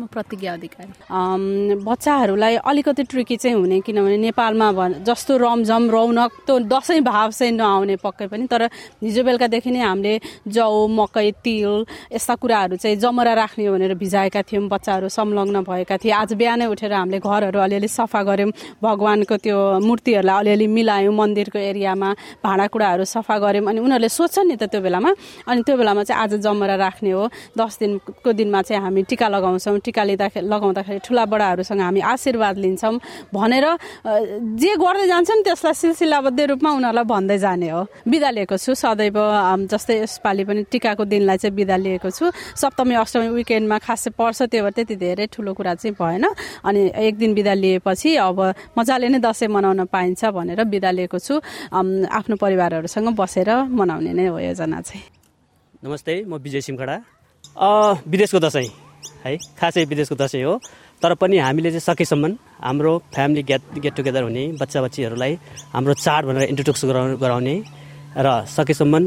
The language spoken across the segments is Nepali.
म प्रतिज्ञा अधिकारी। बच्चाहरूलाई अलिकति ट्रिकी चाहिँ हुने किनभने नेपालमा जस्तो रमझम रौनक त्यो दसैँ भाव चाहिँ नआउने पक्कै पनि तर हिजो बेलुकादेखि नै हामीले जौ मकै तिल यस्ता कुराहरू चाहिँ जमरा राख्ने भनेर भिजाएका थियौँ बच्चाहरू संलग्न भएका थिए। आज बिहानै उठेर हामीले घरहरू अलिअलि सफा गऱ्यौँ भगवान्को त्यो मूर्तिहरूलाई अलिअलि मिलायौँ मन्दिरको एरियामा भाँडाकुँडाहरू सफा गऱ्यौँ अनि उनीहरूले सोध्छन् नि त त्यो बेलामा। अनि त्यो बेलामा चाहिँ आज जमरा राख्ने हो। दस दिनको दिनमा चाहिँ हामी टिका लगाउँछौँ टिका लिँदाखेरि लगाउँदाखेरि ठुला बडाहरूसँग हामी आशीर्वाद लिन्छौँ भनेर जे गर्दै जान्छौँ त्यसलाई सिलसिलाबद्ध रूपमा उनीहरूलाई भन्दै जाने हो। बिदा लिएको छु। सदैव जस्तै यसपालि पनि टिकाको दिनलाई चाहिँ बिदा लिएको छु। सप्तमी अष्टमी विकेन्डमा खासै पर्छ त्यो भएर त्यति धेरै ठुलो कुरा चाहिँ भएन। अनि एक दिन बिदा लिएपछि अब मजाले नै दसैँ मनाउन पाइन्छ भनेर बिदा लिएको छु। आफ्नो परिवारहरूसँग बसेर मनाउने नै हो योजना चाहिँ। नमस्ते म विजय सिमखडा विदेशको दसैँ। है खासै विदेशको दसैँ हो। तर पनि हामीले चाहिँ सकेसम्म हाम्रो फ्यामिली गेट गेट टुगेदर हुने बच्चा बच्चीहरूलाई हाम्रो चाड भनेर इन्ट्रोड्युस गराउ गराउने र सकेसम्म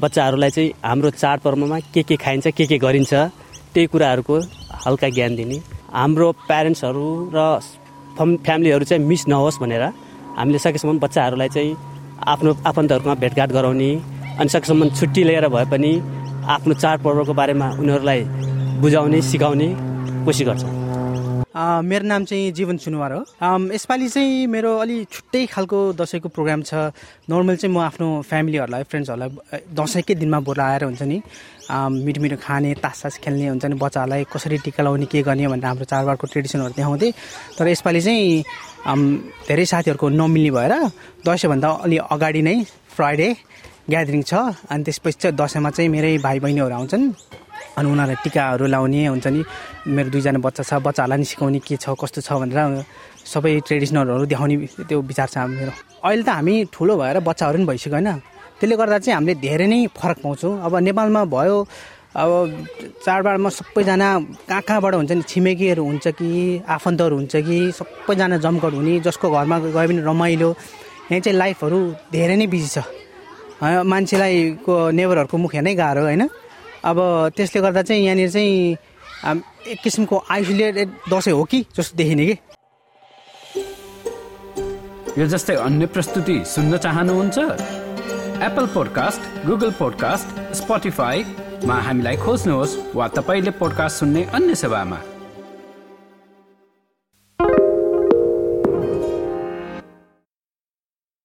बच्चाहरूलाई चाहिँ हाम्रो चाडपर्वमा के के खाइन्छ के के गरिन्छ त्यही कुराहरूको हल्का ज्ञान दिने। हाम्रो प्यारेन्ट्सहरू र फ्यामिलीहरू चाहिँ मिस नहोस् भनेर हामीले सकेसम्म बच्चाहरूलाई चाहिँ आफ्नो आफन्तहरूमा भेटघाट गराउने अनि सकेसम्म छुट्टी लिएर भए पनि आफ्नो चाडपर्वको बारेमा उनीहरूलाई बुझाउने सिकाउने कोसिस गर्छ। मेरो नाम चाहिँ जीवन सुनवार हो। यसपालि चाहिँ मेरो अलि छुट्टै खालको दसैँको प्रोग्राम छ। नर्मल चाहिँ म आफ्नो फ्यामिलीहरूलाई फ्रेन्ड्सहरूलाई दसैँकै दिनमा बोलाएर हुन्छ नि मिठो मिठो खाने तास सास खेल्ने हुन्छ नि बच्चाहरूलाई कसरी टिका लगाउने के गर्ने भनेर हाम्रो चाडबाडको ट्रेडिसनहरू देखाउँदै तर यसपालि चाहिँ धेरै साथीहरूको नमिल्ने भएर दसैँभन्दा अलि अगाडि नै फ्राइडे ग्यादरिङ छ। अनि त्यसपछि चाहिँ दसैँमा चाहिँ मेरै भाइ बहिनीहरू आउँछन्। अनि उनीहरूलाई टिकाहरू लाउने हुन्छ नि। मेरो दुईजना बच्चा छ बच्चाहरूलाई नि सिकाउने के छ कस्तो छ भनेर सबै ट्रेडिसनलहरू देखाउने त्यो विचार छ मेरो अहिले त हामी ठुलो भएर बच्चाहरू पनि भइसक्यो होइन। त्यसले गर्दा चाहिँ हामीले धेरै नै फरक पाउँछौँ। अब नेपालमा भयो अब चाडबाडमा सबैजना कहाँ कहाँबाट हुन्छ नि छिमेकीहरू हुन्छ कि आफन्तहरू हुन्छ कि सबैजना जमघट हुने जसको घरमा गयो भने रमाइलो। यहाँ चाहिँ लाइफहरू धेरै नै बिजी छ। मान्छेलाई को नेबरहरूको मुख नै गाह्रो होइन। अब त्यसले गर्दा चाहिँ यहाँनिर चाहिँ एक किसिमको आइसोलेटेड दसैँ हो कि जस्तो देखिने कि? यो जस्तै अन्य प्रस्तुति सुन्न चाहनुहुन्छ? एप्पल पोडकास्ट गुगल पोडकास्ट स्पोटिफाईमा हामीलाई खोज्नुहोस् वा तपाईँले पोडकास्ट सुन्ने अन्य सेवामा।